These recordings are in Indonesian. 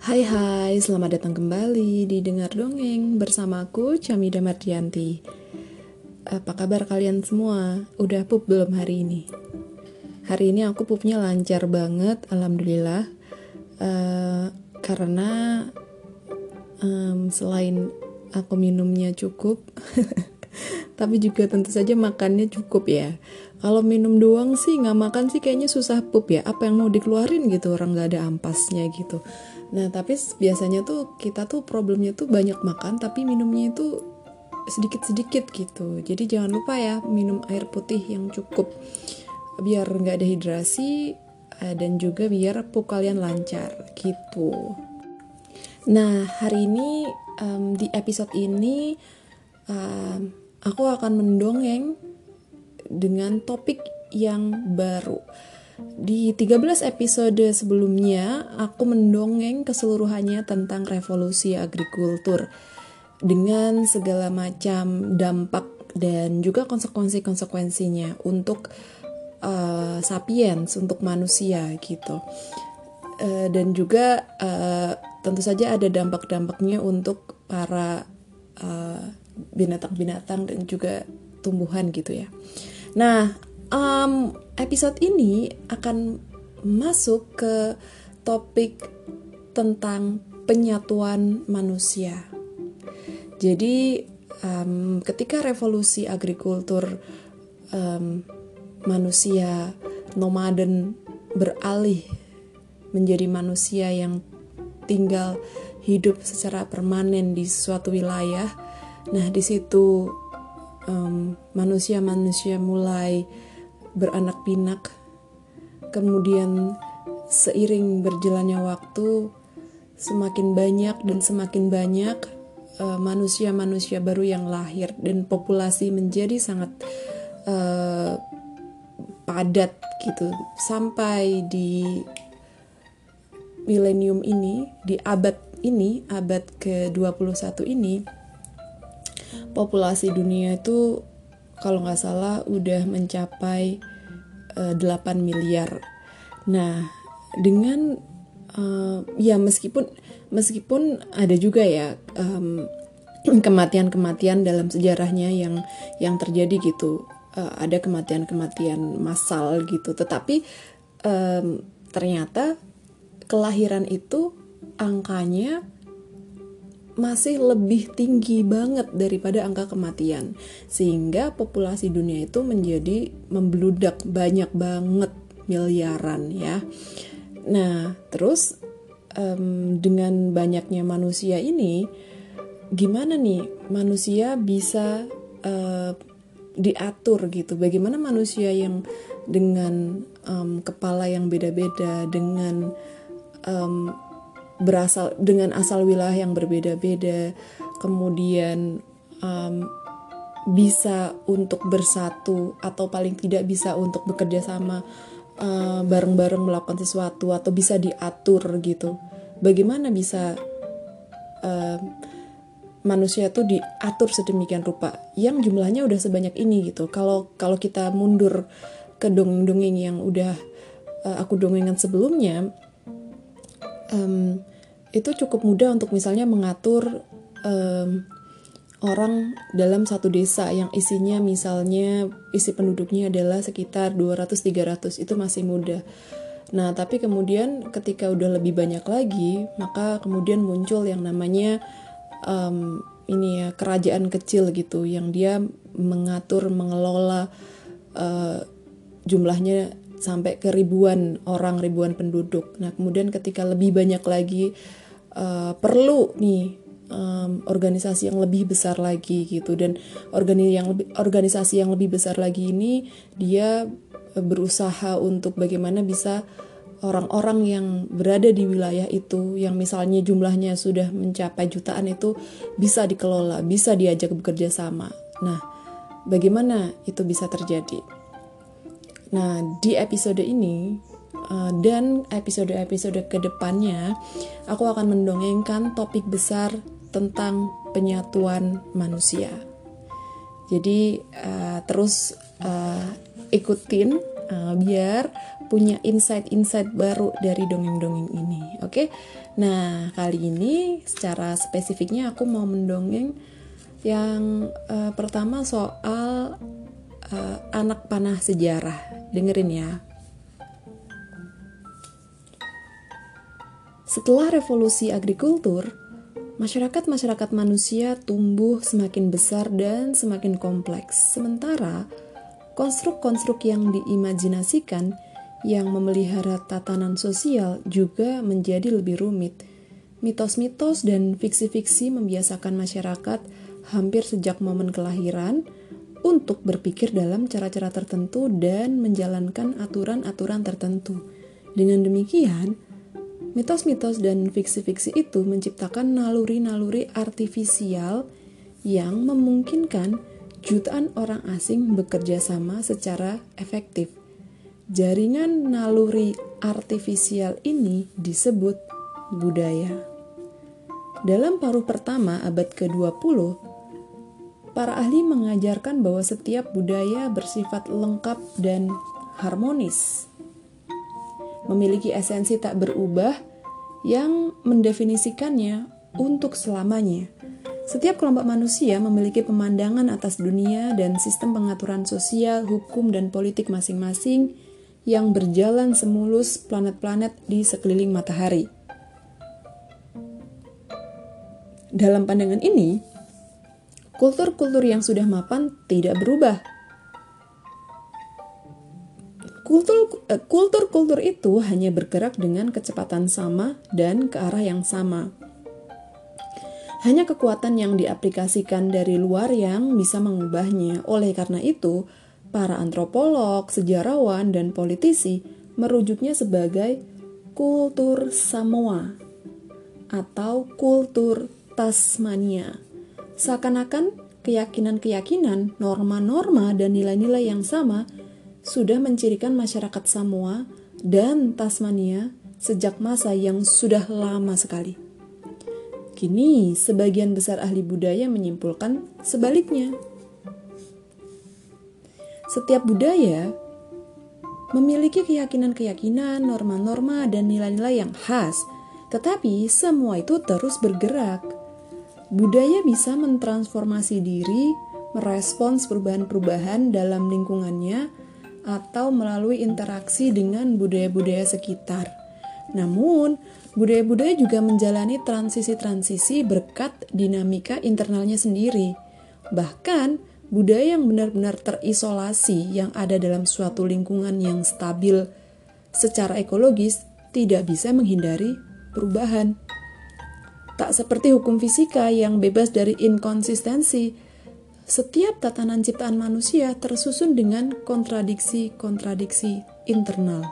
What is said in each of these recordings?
Hai hai, selamat datang kembali di Dengar Dongeng bersamaku Camida Mardianti. Apa kabar kalian semua? Udah pup belum hari ini? Hari ini aku pupnya lancar banget, Alhamdulillah. Uh, Karena um, selain aku minumnya cukup Tapi juga tentu saja makannya cukup ya. Kalau minum doang sih nggak makan sih kayaknya susah pup ya. Apa yang mau dikeluarin gitu orang nggak ada ampasnya gitu nah tapi biasanya tuh kita tuh problemnya tuh banyak makan tapi minumnya itu sedikit-sedikit gitu jadi jangan lupa ya minum air putih yang cukup biar nggak ada hidrasi eh, dan juga biar pup kalian lancar gitu nah hari ini um, di episode ini um, aku akan mendongeng dengan topik yang baru. Di 13 episode sebelumnya, aku mendongeng keseluruhannya tentang revolusi agrikultur dengan segala macam dampak dan juga konsekuensi-konsekuensinya untuk uh, sapiens, untuk manusia gitu. Uh, dan juga uh, tentu saja ada dampak-dampaknya untuk para binatang-binatang uh, dan juga tumbuhan gitu ya. Nah, um, episode ini akan masuk ke topik tentang penyatuan manusia. Jadi, um, ketika revolusi agrikultur um, manusia nomaden beralih menjadi manusia yang tinggal hidup secara permanen di suatu wilayah. Nah, di situ manusia-manusia mulai beranak pinak, kemudian seiring berjalannya waktu, semakin banyak dan semakin banyak uh, manusia-manusia uh, baru yang lahir dan populasi menjadi sangat uh, padat gitu. Sampai di milenium ini di abad ini abad ke-21 ini populasi dunia itu kalau nggak salah udah mencapai uh, eh, 8 miliar. Nah, dengan uh, ya meskipun meskipun ada juga ya kematian-kematian dalam sejarahnya yang yang terjadi gitu. Uh, ada kematian-kematian massal gitu, tetapi um, ternyata kelahiran itu angkanya masih lebih tinggi banget daripada angka kematian. Sehingga populasi dunia itu menjadi membludak banyak banget miliaran ya. Nah terus um, dengan banyaknya manusia ini gimana nih manusia bisa uh, diatur gitu? Bagaimana manusia yang dengan um, kepala yang beda-beda dengan um, berasal dengan asal wilayah yang berbeda-beda, kemudian um, bisa untuk bersatu atau paling tidak bisa untuk bekerja sama uh, bareng-bareng melakukan sesuatu atau bisa diatur gitu. Bagaimana bisa uh, manusia itu diatur sedemikian rupa yang jumlahnya udah sebanyak ini gitu. Kalau kalau kita mundur ke dongeng-dongeng yang udah uh, aku dongengan sebelumnya, um, itu cukup mudah untuk misalnya mengatur um, orang dalam satu desa yang isinya misalnya isi penduduknya adalah sekitar 200-300 itu masih mudah. Nah, tapi kemudian ketika udah lebih banyak lagi, maka kemudian muncul yang namanya um, ini ya kerajaan kecil gitu, yang dia mengatur, mengelola uh, jumlahnya sampai ke ribuan orang, ribuan penduduk. Nah, kemudian ketika lebih banyak lagi uh, perlu nih um, organisasi yang lebih besar lagi gitu dan organi yang lebih, organisasi yang lebih besar lagi ini dia berusaha untuk bagaimana bisa orang-orang yang berada di wilayah itu yang misalnya jumlahnya sudah mencapai jutaan itu bisa dikelola, bisa diajak bekerja sama. Nah, bagaimana itu bisa terjadi? Nah, di episode ini uh, dan episode-episode ke depannya, aku akan mendongengkan topik besar tentang penyatuan manusia. Jadi uh, terus uh, ikutin uh, biar punya insight-insight baru dari dongeng-dongeng ini. Oke, okay? nah kali ini secara spesifiknya aku mau mendongeng yang uh, pertama soal uh, anak panah sejarah. Dengerin ya. Setelah revolusi agrikultur, masyarakat-masyarakat manusia tumbuh semakin besar dan semakin kompleks. Sementara konstruk-konstruk yang diimajinasikan yang memelihara tatanan sosial juga menjadi lebih rumit. Mitos-mitos dan fiksi-fiksi membiasakan masyarakat hampir sejak momen kelahiran untuk berpikir dalam cara-cara tertentu dan menjalankan aturan-aturan tertentu. Dengan demikian, Mitos-mitos dan fiksi-fiksi itu menciptakan naluri-naluri artifisial yang memungkinkan jutaan orang asing bekerja sama secara efektif. Jaringan naluri artifisial ini disebut budaya. Dalam paruh pertama abad ke-20, para ahli mengajarkan bahwa setiap budaya bersifat lengkap dan harmonis memiliki esensi tak berubah yang mendefinisikannya untuk selamanya. Setiap kelompok manusia memiliki pemandangan atas dunia dan sistem pengaturan sosial, hukum, dan politik masing-masing yang berjalan semulus planet-planet di sekeliling matahari. Dalam pandangan ini, kultur-kultur yang sudah mapan tidak berubah, Eh, kultur-kultur itu hanya bergerak dengan kecepatan sama dan ke arah yang sama. Hanya kekuatan yang diaplikasikan dari luar yang bisa mengubahnya. Oleh karena itu, para antropolog, sejarawan, dan politisi merujuknya sebagai kultur Samoa atau kultur Tasmania. Seakan-akan keyakinan-keyakinan, norma-norma, dan nilai-nilai yang sama sudah mencirikan masyarakat Samoa dan Tasmania sejak masa yang sudah lama sekali. Kini, sebagian besar ahli budaya menyimpulkan sebaliknya. Setiap budaya memiliki keyakinan-keyakinan, norma-norma, dan nilai-nilai yang khas, tetapi semua itu terus bergerak. Budaya bisa mentransformasi diri, merespons perubahan-perubahan dalam lingkungannya, atau melalui interaksi dengan budaya-budaya sekitar. Namun, budaya-budaya juga menjalani transisi-transisi berkat dinamika internalnya sendiri. Bahkan, budaya yang benar-benar terisolasi yang ada dalam suatu lingkungan yang stabil secara ekologis tidak bisa menghindari perubahan. Tak seperti hukum fisika yang bebas dari inkonsistensi, setiap tatanan ciptaan manusia tersusun dengan kontradiksi-kontradiksi internal.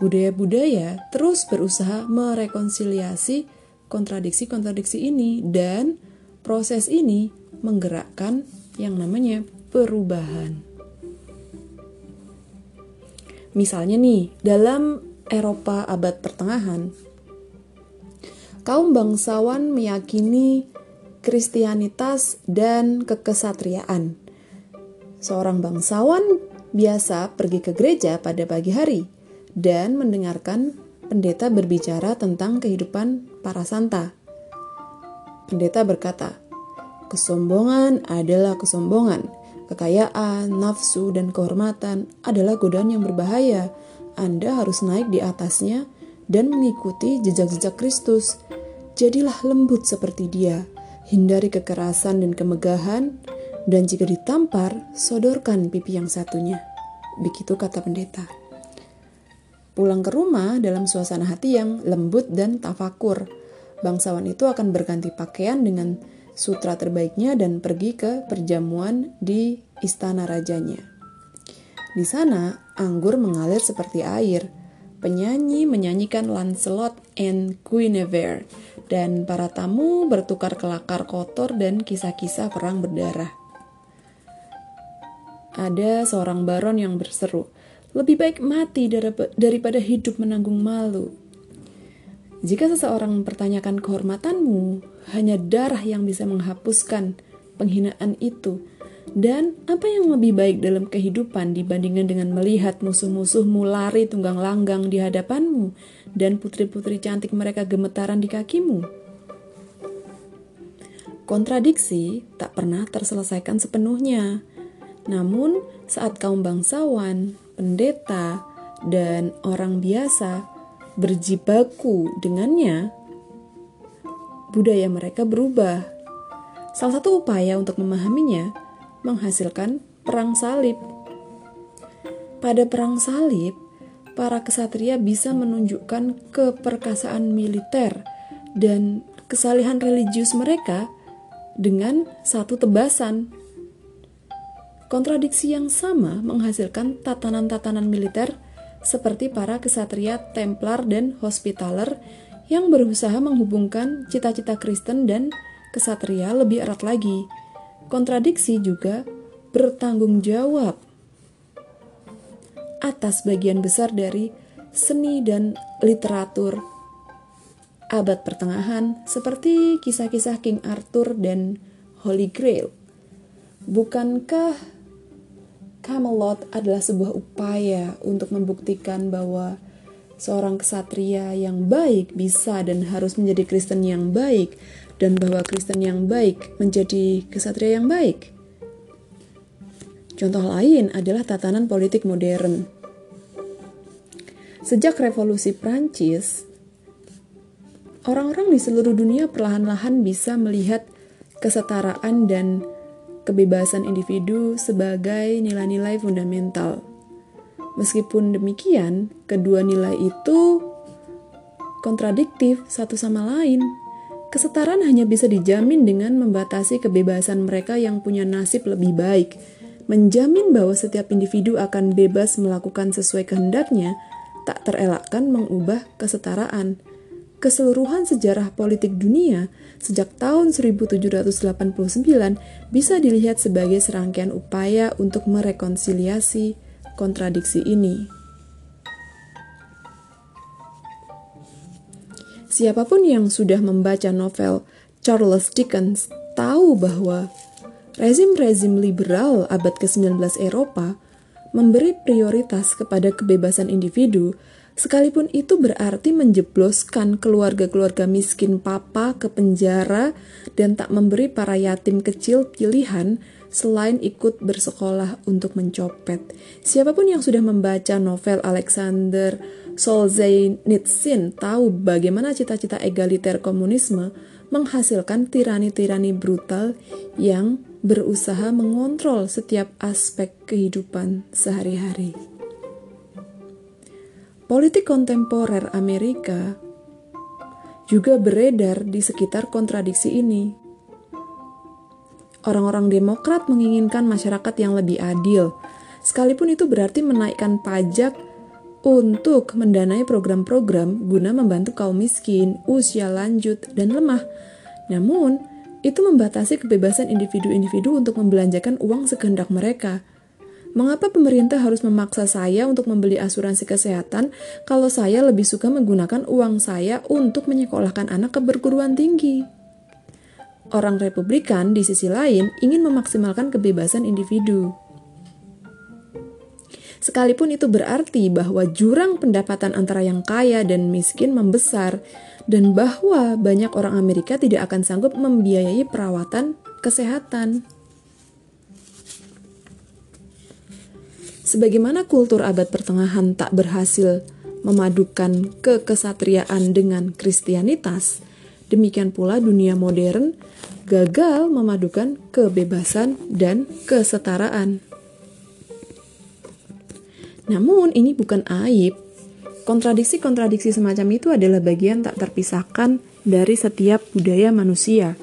Budaya-budaya terus berusaha merekonsiliasi kontradiksi-kontradiksi ini dan proses ini menggerakkan yang namanya perubahan. Misalnya nih, dalam Eropa abad pertengahan, kaum bangsawan meyakini Kristianitas, dan kekesatriaan. Seorang bangsawan biasa pergi ke gereja pada pagi hari dan mendengarkan pendeta berbicara tentang kehidupan para santa. Pendeta berkata, "Kesombongan adalah kesombongan, kekayaan, nafsu, dan kehormatan adalah godaan yang berbahaya. Anda harus naik di atasnya dan mengikuti jejak-jejak Kristus. Jadilah lembut seperti Dia." Hindari kekerasan dan kemegahan, dan jika ditampar, sodorkan pipi yang satunya. Begitu kata pendeta. Pulang ke rumah dalam suasana hati yang lembut dan tafakur, bangsawan itu akan berganti pakaian dengan sutra terbaiknya dan pergi ke perjamuan di istana rajanya. Di sana, anggur mengalir seperti air. Penyanyi menyanyikan Lancelot and Guinevere dan para tamu bertukar kelakar kotor dan kisah-kisah perang berdarah. Ada seorang baron yang berseru, "Lebih baik mati daripada hidup menanggung malu." Jika seseorang mempertanyakan kehormatanmu, hanya darah yang bisa menghapuskan penghinaan itu. Dan apa yang lebih baik dalam kehidupan dibandingkan dengan melihat musuh-musuhmu lari tunggang langgang di hadapanmu dan putri-putri cantik mereka gemetaran di kakimu? Kontradiksi tak pernah terselesaikan sepenuhnya. Namun, saat kaum bangsawan, pendeta, dan orang biasa berjibaku dengannya, budaya mereka berubah. Salah satu upaya untuk memahaminya menghasilkan perang salib. Pada perang salib, para kesatria bisa menunjukkan keperkasaan militer dan kesalihan religius mereka dengan satu tebasan. Kontradiksi yang sama menghasilkan tatanan-tatanan militer seperti para kesatria Templar dan Hospitaller yang berusaha menghubungkan cita-cita Kristen dan kesatria lebih erat lagi kontradiksi juga bertanggung jawab atas bagian besar dari seni dan literatur abad pertengahan seperti kisah-kisah King Arthur dan Holy Grail. Bukankah Camelot adalah sebuah upaya untuk membuktikan bahwa seorang kesatria yang baik bisa dan harus menjadi Kristen yang baik dan bahwa Kristen yang baik menjadi kesatria yang baik. Contoh lain adalah tatanan politik modern. Sejak revolusi Prancis, orang-orang di seluruh dunia perlahan-lahan bisa melihat kesetaraan dan kebebasan individu sebagai nilai-nilai fundamental. Meskipun demikian, kedua nilai itu kontradiktif satu sama lain. Kesetaraan hanya bisa dijamin dengan membatasi kebebasan mereka yang punya nasib lebih baik. Menjamin bahwa setiap individu akan bebas melakukan sesuai kehendaknya, tak terelakkan mengubah kesetaraan. Keseluruhan sejarah politik dunia sejak tahun 1789 bisa dilihat sebagai serangkaian upaya untuk merekonsiliasi kontradiksi ini. Siapa pun yang sudah membaca novel Charles Dickens tahu bahwa rezim-rezim liberal abad ke-19 Eropa memberi prioritas kepada kebebasan individu, sekalipun itu berarti menjebloskan keluarga-keluarga miskin papa ke penjara dan tak memberi para yatim kecil pilihan selain ikut bersekolah untuk mencopet. Siapa pun yang sudah membaca novel Alexander Solzhenitsyn tahu bagaimana cita-cita egaliter komunisme menghasilkan tirani-tirani brutal yang berusaha mengontrol setiap aspek kehidupan sehari-hari. Politik kontemporer Amerika juga beredar di sekitar kontradiksi ini. Orang-orang Demokrat menginginkan masyarakat yang lebih adil, sekalipun itu berarti menaikkan pajak untuk mendanai program-program guna membantu kaum miskin, usia lanjut, dan lemah. Namun, itu membatasi kebebasan individu-individu untuk membelanjakan uang sekehendak mereka. Mengapa pemerintah harus memaksa saya untuk membeli asuransi kesehatan kalau saya lebih suka menggunakan uang saya untuk menyekolahkan anak ke perguruan tinggi? Orang Republikan di sisi lain ingin memaksimalkan kebebasan individu. Sekalipun itu berarti bahwa jurang pendapatan antara yang kaya dan miskin membesar, dan bahwa banyak orang Amerika tidak akan sanggup membiayai perawatan kesehatan. Sebagaimana kultur abad pertengahan tak berhasil memadukan kekesatriaan dengan kristianitas, demikian pula dunia modern gagal memadukan kebebasan dan kesetaraan. Namun ini bukan aib. Kontradiksi-kontradiksi semacam itu adalah bagian tak terpisahkan dari setiap budaya manusia.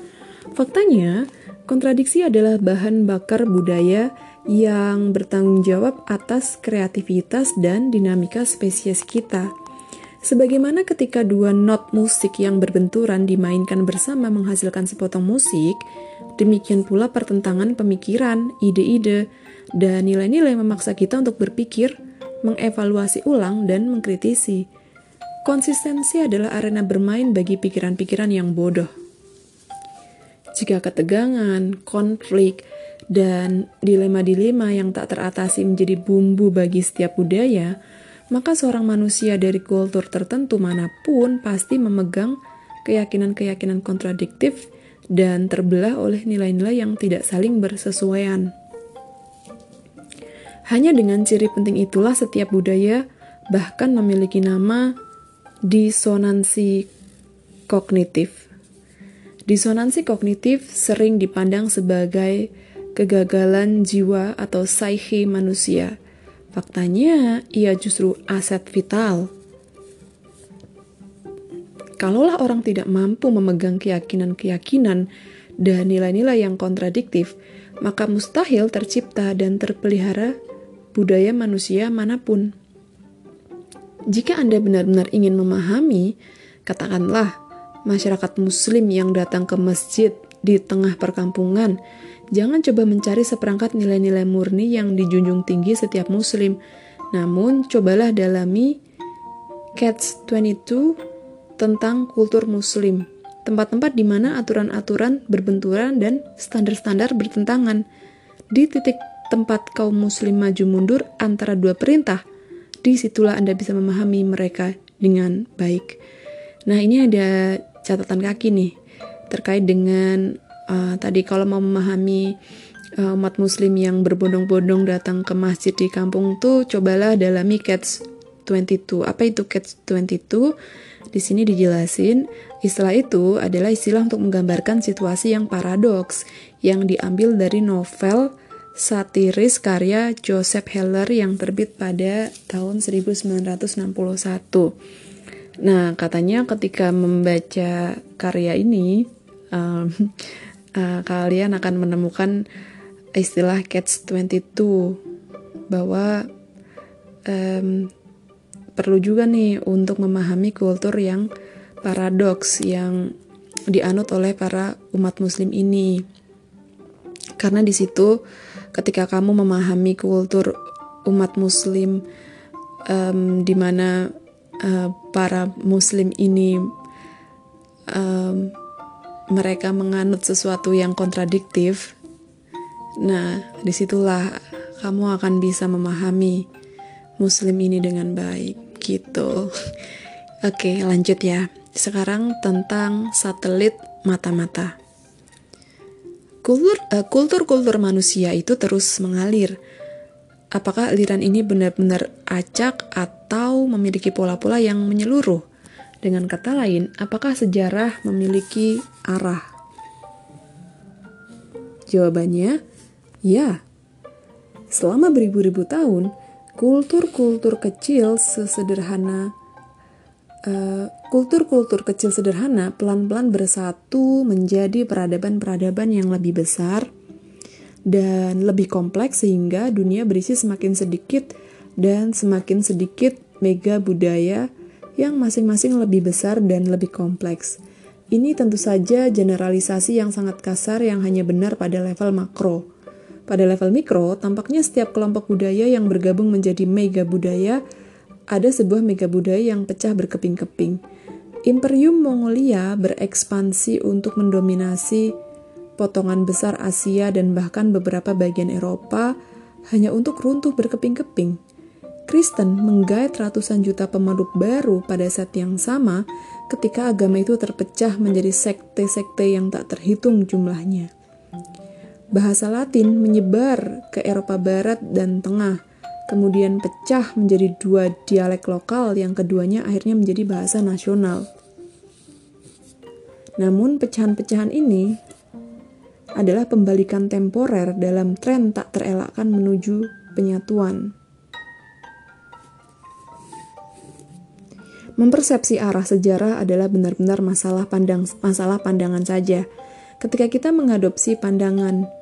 Faktanya, kontradiksi adalah bahan bakar budaya yang bertanggung jawab atas kreativitas dan dinamika spesies kita. Sebagaimana ketika dua not musik yang berbenturan dimainkan bersama menghasilkan sepotong musik, demikian pula pertentangan pemikiran, ide-ide, dan nilai-nilai memaksa kita untuk berpikir mengevaluasi ulang, dan mengkritisi. Konsistensi adalah arena bermain bagi pikiran-pikiran yang bodoh. Jika ketegangan, konflik, dan dilema-dilema yang tak teratasi menjadi bumbu bagi setiap budaya, maka seorang manusia dari kultur tertentu mana pun pasti memegang keyakinan-keyakinan kontradiktif dan terbelah oleh nilai-nilai yang tidak saling bersesuaian. Hanya dengan ciri penting itulah setiap budaya bahkan memiliki nama disonansi kognitif. Disonansi kognitif sering dipandang sebagai kegagalan jiwa atau psyche manusia. Faktanya, ia justru aset vital. Kalaulah orang tidak mampu memegang keyakinan-keyakinan dan nilai-nilai yang kontradiktif, maka mustahil tercipta dan terpelihara budaya manusia mana pun. Jika Anda benar-benar ingin memahami, katakanlah masyarakat Muslim yang datang ke masjid di tengah perkampungan, jangan coba mencari seperangkat nilai-nilai murni yang dijunjung tinggi setiap Muslim. Namun, cobalah dalami Cats 22 tentang kultur Muslim, tempat-tempat di mana aturan-aturan berbenturan dan standar-standar bertentangan. Di titik tempat kaum muslim maju mundur antara dua perintah, di situlah Anda bisa memahami mereka dengan baik. Nah ini ada catatan kaki nih, terkait dengan uh, tadi kalau mau memahami uh, umat muslim yang berbondong-bondong datang ke masjid di kampung tuh, cobalah dalami Cats 22. Apa itu Cats 22? Di sini dijelasin, istilah itu adalah istilah untuk menggambarkan situasi yang paradoks yang diambil dari novel satiris karya Joseph Heller yang terbit pada tahun 1961. Nah, katanya ketika membaca karya ini, um, uh, kalian akan menemukan istilah Catch 22 bahwa um, perlu juga nih untuk memahami kultur yang paradoks yang dianut oleh para umat muslim ini. Karena di situ ketika kamu memahami kultur umat muslim um, di mana uh, para muslim ini um, mereka menganut sesuatu yang kontradiktif nah di situlah kamu akan bisa memahami muslim ini dengan baik gitu oke lanjut ya sekarang tentang satelit mata-mata Kultur uh, kultur-kultur manusia itu terus mengalir. Apakah aliran ini benar-benar acak atau memiliki pola-pola yang menyeluruh? Dengan kata lain, apakah sejarah memiliki arah? Jawabannya, ya. Selama beribu-ribu tahun, kultur-kultur kecil sesederhana Eh, kultur-kultur uh, kecil sederhana pelan-pelan bersatu menjadi peradaban-peradaban yang lebih besar dan lebih kompleks sehingga dunia berisi semakin sedikit dan semakin sedikit mega budaya yang masing-masing lebih besar dan lebih kompleks. Ini tentu saja generalisasi yang sangat kasar yang hanya benar pada level makro. Pada level mikro, tampaknya setiap kelompok budaya yang bergabung menjadi mega budaya ada sebuah mega budaya yang pecah berkeping-keping. Imperium Mongolia berekspansi untuk mendominasi potongan besar Asia dan bahkan beberapa bagian Eropa hanya untuk runtuh berkeping-keping. Kristen menggait ratusan juta pemeluk baru pada saat yang sama ketika agama itu terpecah menjadi sekte-sekte yang tak terhitung jumlahnya. Bahasa Latin menyebar ke Eropa Barat dan Tengah, kemudian pecah menjadi dua dialek lokal yang keduanya akhirnya menjadi bahasa nasional. Namun pecahan-pecahan ini adalah pembalikan temporer dalam tren tak terelakkan menuju penyatuan. Mempersepsi arah sejarah adalah benar-benar masalah pandang masalah pandangan saja. Ketika kita mengadopsi pandangan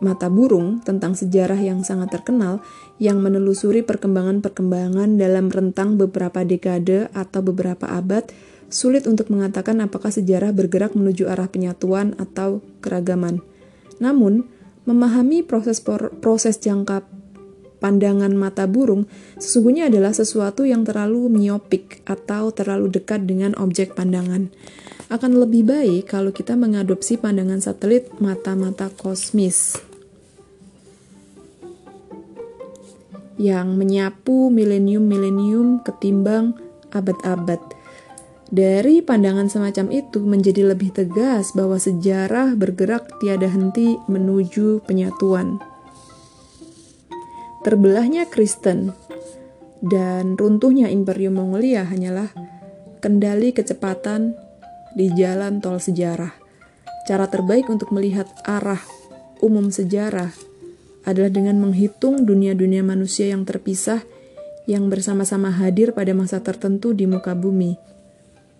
mata burung tentang sejarah yang sangat terkenal yang menelusuri perkembangan-perkembangan dalam rentang beberapa dekade atau beberapa abad, sulit untuk mengatakan apakah sejarah bergerak menuju arah penyatuan atau keragaman. Namun, memahami proses proses jangka pandangan mata burung sesungguhnya adalah sesuatu yang terlalu miopik atau terlalu dekat dengan objek pandangan. Akan lebih baik kalau kita mengadopsi pandangan satelit mata-mata kosmis. Yang menyapu milenium-milenium ketimbang abad-abad. Dari pandangan semacam itu menjadi lebih tegas bahwa sejarah bergerak tiada henti menuju penyatuan. Terbelahnya Kristen dan runtuhnya Imperium Mongolia hanyalah kendali kecepatan di jalan tol sejarah. Cara terbaik untuk melihat arah umum sejarah adalah dengan menghitung dunia-dunia manusia yang terpisah yang bersama-sama hadir pada masa tertentu di muka bumi.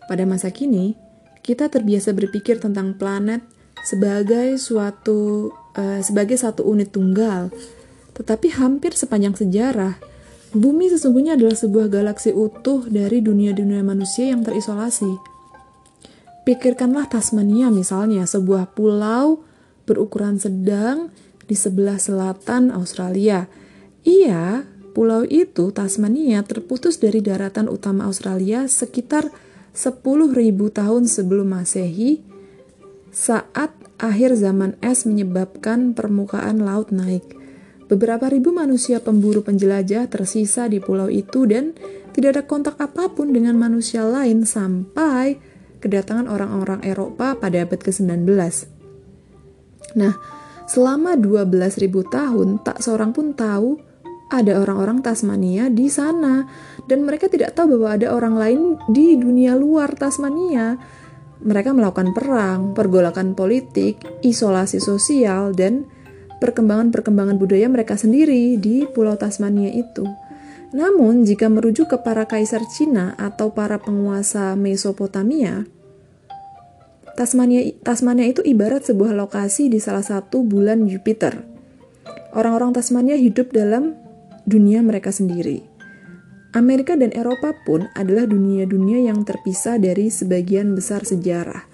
Pada masa kini, kita terbiasa berpikir tentang planet sebagai suatu uh, sebagai satu unit tunggal. Tetapi hampir sepanjang sejarah, bumi sesungguhnya adalah sebuah galaksi utuh dari dunia-dunia manusia yang terisolasi. Pikirkanlah Tasmania misalnya, sebuah pulau berukuran sedang di sebelah selatan Australia. Iya, pulau itu Tasmania terputus dari daratan utama Australia sekitar 10.000 tahun sebelum Masehi saat akhir zaman es menyebabkan permukaan laut naik. Beberapa ribu manusia pemburu penjelajah tersisa di pulau itu dan tidak ada kontak apa pun dengan manusia lain sampai kedatangan orang-orang Eropa pada abad ke-19. Nah, selama 12.000 tahun tak seorang pun tahu ada orang-orang Tasmania di sana dan mereka tidak tahu bahwa ada orang lain di dunia luar Tasmania. Mereka melakukan perang, pergolakan politik, isolasi sosial dan perkembangan-perkembangan budaya mereka sendiri di Pulau Tasmania itu. Namun, jika merujuk ke para kaisar Cina atau para penguasa Mesopotamia, Tasmania, Tasmania itu ibarat sebuah lokasi di salah satu bulan Jupiter. Orang-orang Tasmania hidup dalam dunia mereka sendiri. Amerika dan Eropa pun adalah dunia-dunia yang terpisah dari sebagian besar sejarah.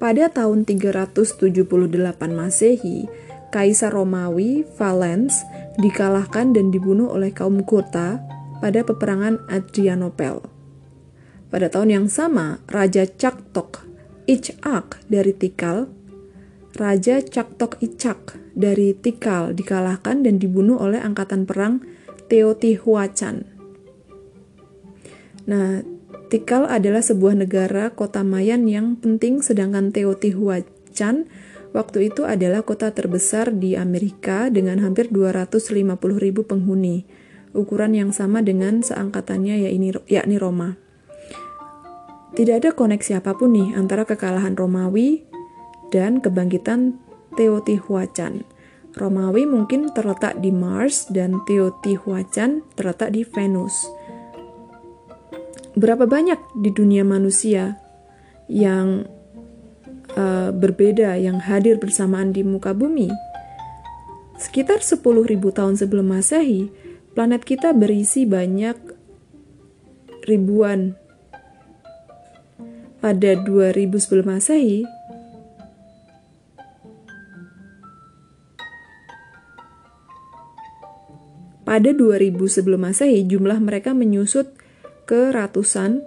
Pada tahun 378 Masehi, Kaisar Romawi Valens dikalahkan dan dibunuh oleh kaum Gota pada peperangan Adrianople. Pada tahun yang sama, Raja Caktok Ichak dari Tikal, Raja Caktok Ichak dari Tikal dikalahkan dan dibunuh oleh angkatan perang Teotihuacan. Nah, Tikal adalah sebuah negara kota Mayan yang penting sedangkan Teotihuacan waktu itu adalah kota terbesar di Amerika dengan hampir 250 ribu penghuni, ukuran yang sama dengan seangkatannya yakni Roma. Tidak ada koneksi apa pun nih antara kekalahan Romawi dan kebangkitan Teotihuacan. Romawi mungkin terletak di Mars dan Teotihuacan terletak di Venus. Berapa banyak di dunia manusia yang uh, berbeda yang hadir bersamaan di muka bumi? Sekitar 10.000 tahun sebelum Masehi, planet kita berisi banyak ribuan pada 2000 sebelum Masehi, pada 2000 sebelum Masehi jumlah mereka menyusut ke ratusan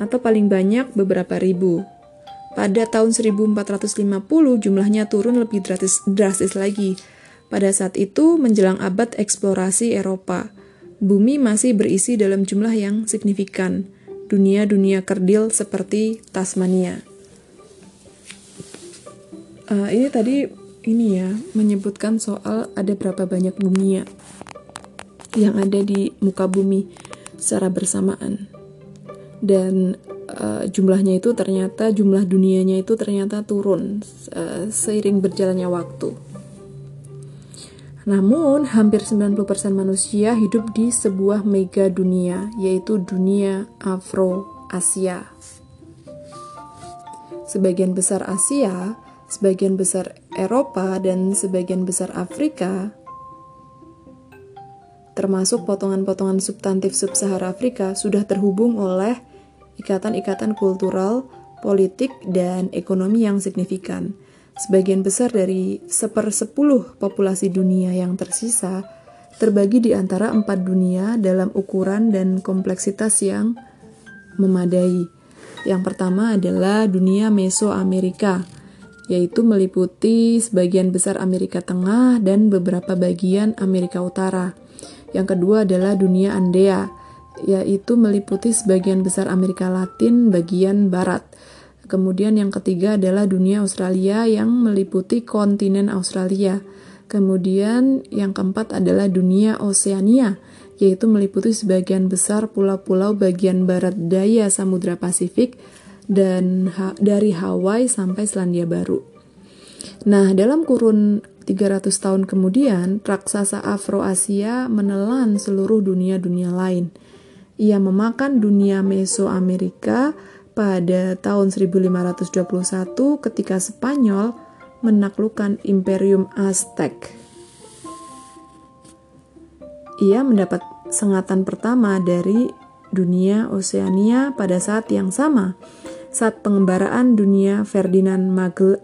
atau paling banyak beberapa ribu. Pada tahun 1450 jumlahnya turun lebih drastis, drastis lagi. Pada saat itu menjelang abad eksplorasi Eropa, bumi masih berisi dalam jumlah yang signifikan dunia-dunia kerdil seperti Tasmania. Uh, ini tadi ini ya menyebutkan soal ada berapa banyak dunia yang ada di muka bumi secara bersamaan dan uh, jumlahnya itu ternyata jumlah dunianya itu ternyata turun uh, seiring berjalannya waktu. Namun, hampir 90% manusia hidup di sebuah mega dunia, yaitu dunia Afro-Asia. Sebagian besar Asia, sebagian besar Eropa, dan sebagian besar Afrika, termasuk potongan-potongan substantif sub-Sahara Afrika, sudah terhubung oleh ikatan-ikatan kultural, politik, dan ekonomi yang signifikan – Sebagian besar dari sepersepuluh populasi dunia yang tersisa terbagi di antara empat dunia dalam ukuran dan kompleksitas yang memadai. Yang pertama adalah dunia Mesoamerika, yaitu meliputi sebagian besar Amerika Tengah dan beberapa bagian Amerika Utara. Yang kedua adalah dunia Andea, yaitu meliputi sebagian besar Amerika Latin bagian barat. Kemudian yang ketiga adalah dunia Australia yang meliputi kontinen Australia. Kemudian yang keempat adalah dunia Oseania, yaitu meliputi sebagian besar pulau-pulau bagian barat daya Samudra Pasifik dan ha dari Hawaii sampai Selandia Baru. Nah, dalam kurun 300 tahun kemudian, raksasa Afroasia menelan seluruh dunia-dunia lain. Ia memakan dunia Mesoamerika pada tahun 1521 ketika Spanyol menaklukkan Imperium Aztec. Ia mendapat sengatan pertama dari dunia Oseania pada saat yang sama, saat pengembaraan dunia Ferdinand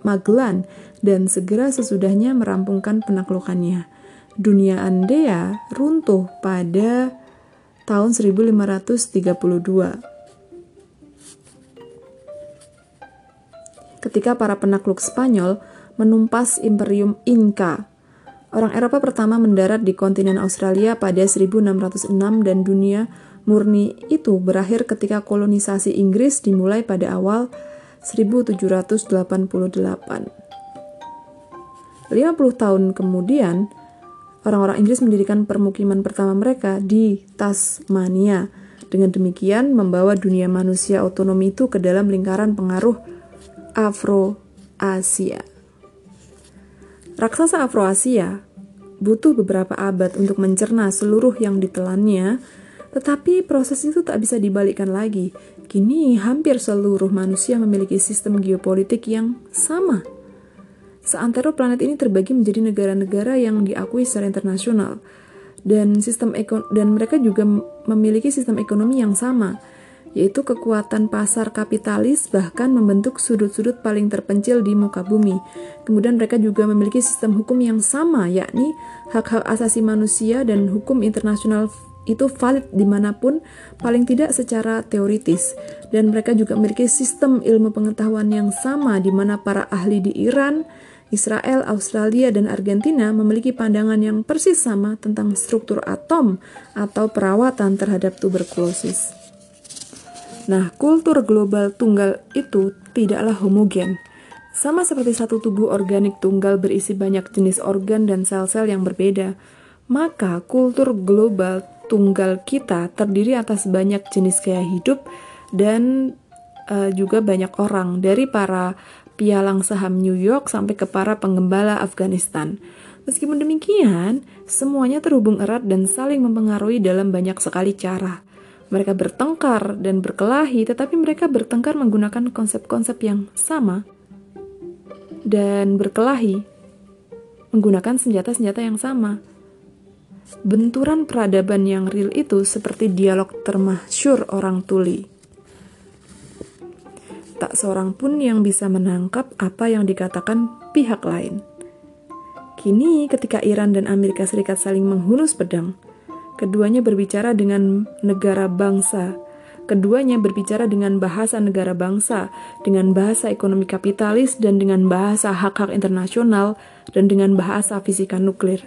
Magellan dan segera sesudahnya merampungkan penaklukannya. Dunia Andea runtuh pada tahun 1532. Ketika para penakluk Spanyol menumpas Imperium Inca. Orang Eropa pertama mendarat di kontinen Australia pada 1606 dan dunia murni itu berakhir ketika kolonisasi Inggris dimulai pada awal 1788. 50 tahun kemudian, orang-orang Inggris mendirikan permukiman pertama mereka di Tasmania. Dengan demikian, membawa dunia manusia otonomi itu ke dalam lingkaran pengaruh Afro-Asia. Raksasa Afroasia butuh beberapa abad untuk mencerna seluruh yang ditelannya, tetapi proses itu tak bisa dibalikkan lagi. Kini hampir seluruh manusia memiliki sistem geopolitik yang sama. Seantero planet ini terbagi menjadi negara-negara yang diakui secara internasional dan sistem dan mereka juga memiliki sistem ekonomi yang sama yaitu kekuatan pasar kapitalis bahkan membentuk sudut-sudut paling terpencil di muka bumi. Kemudian mereka juga memiliki sistem hukum yang sama, yakni hak-hak asasi manusia dan hukum internasional itu valid di mana pun, paling tidak secara teoritis. Dan mereka juga memiliki sistem ilmu pengetahuan yang sama di mana para ahli di Iran, Israel, Australia, dan Argentina memiliki pandangan yang persis sama tentang struktur atom atau perawatan terhadap tuberkulosis. Nah, kultur global tunggal itu tidaklah homogen. Sama seperti satu tubuh organik tunggal berisi banyak jenis organ dan sel-sel yang berbeda, maka kultur global tunggal kita terdiri atas banyak jenis gaya hidup dan uh, juga banyak orang dari para pialang saham New York sampai ke para penggembala Afghanistan. Meskipun demikian, semuanya terhubung erat dan saling mempengaruhi dalam banyak sekali cara. Mereka bertengkar dan berkelahi, tetapi mereka bertengkar menggunakan konsep-konsep yang sama dan berkelahi menggunakan senjata-senjata yang sama. Benturan peradaban yang real itu seperti dialog termasyur orang tuli. Tak seorang pun yang bisa menangkap apa yang dikatakan pihak lain. Kini, ketika Iran dan Amerika Serikat saling menghunus pedang, Keduanya berbicara dengan negara bangsa. Keduanya berbicara dengan bahasa negara bangsa, dengan bahasa ekonomi kapitalis, dan dengan bahasa hak-hak internasional, dan dengan bahasa fisika nuklir.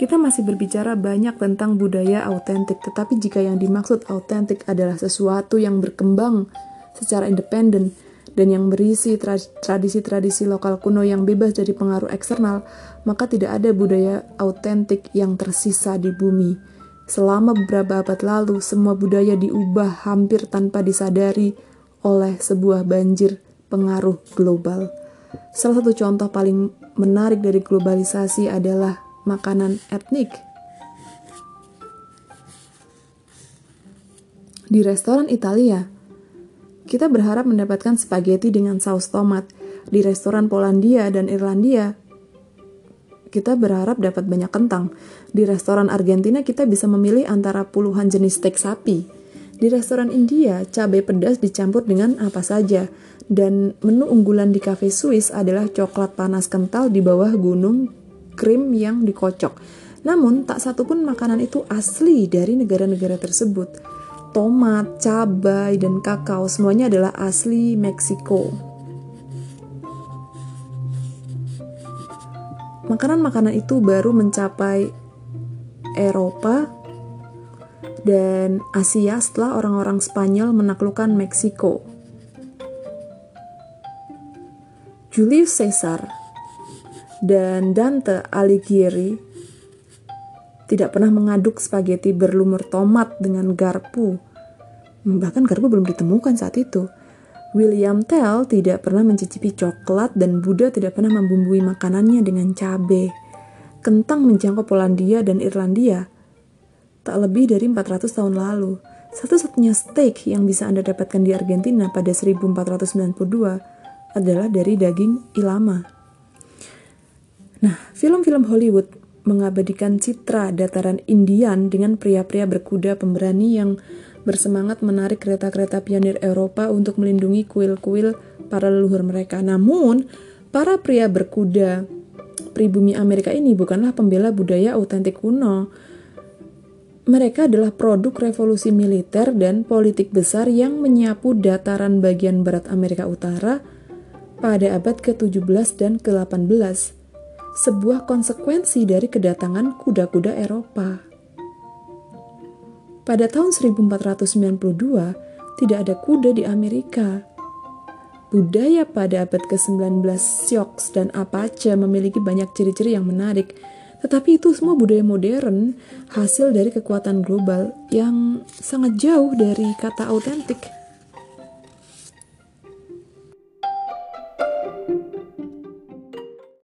Kita masih berbicara banyak tentang budaya autentik, tetapi jika yang dimaksud autentik adalah sesuatu yang berkembang secara independen, dan yang berisi tradisi-tradisi lokal kuno yang bebas dari pengaruh eksternal, maka tidak ada budaya autentik yang tersisa di bumi. Selama beberapa abad lalu, semua budaya diubah hampir tanpa disadari oleh sebuah banjir pengaruh global. Salah satu contoh paling menarik dari globalisasi adalah makanan etnik. Di restoran Italia, kita berharap mendapatkan spaghetti dengan saus tomat. Di restoran Polandia dan Irlandia, kita berharap dapat banyak kentang. Di restoran Argentina kita bisa memilih antara puluhan jenis steak sapi. Di restoran India, cabai pedas dicampur dengan apa saja. Dan menu unggulan di cafe Swiss adalah coklat panas kental di bawah gunung krim yang dikocok. Namun, tak satupun makanan itu asli dari negara-negara tersebut tomat, cabai, dan kakao semuanya adalah asli Meksiko. Makanan-makanan itu baru mencapai Eropa dan Asia setelah orang-orang Spanyol menaklukkan Meksiko. Julius Caesar dan Dante Alighieri tidak pernah mengaduk spaghetti berlumur tomat dengan garpu. Bahkan garpu belum ditemukan saat itu. William Tell tidak pernah mencicipi coklat dan Buddha tidak pernah membumbui makanannya dengan cabai. Kentang menjangkau Polandia dan Irlandia tak lebih dari 400 tahun lalu. Satu-satunya steak yang bisa Anda dapatkan di Argentina pada 1492 adalah dari daging ilama. Nah, film-film Hollywood mengabadikan citra dataran Indian dengan pria-pria berkuda pemberani yang bersemangat menarik kereta-kereta pionir Eropa untuk melindungi kuil-kuil para leluhur mereka. Namun, para pria berkuda pribumi Amerika ini bukanlah pembela budaya autentik kuno. Mereka adalah produk revolusi militer dan politik besar yang menyapu dataran bagian barat Amerika Utara pada abad ke-17 dan ke-18, sebuah konsekuensi dari kedatangan kuda-kuda Eropa. Pada tahun 1492, tidak ada kuda di Amerika. Budaya pada abad ke-19 Sioux dan Apache memiliki banyak ciri-ciri yang menarik, tetapi itu semua budaya modern hasil dari kekuatan global yang sangat jauh dari kata autentik.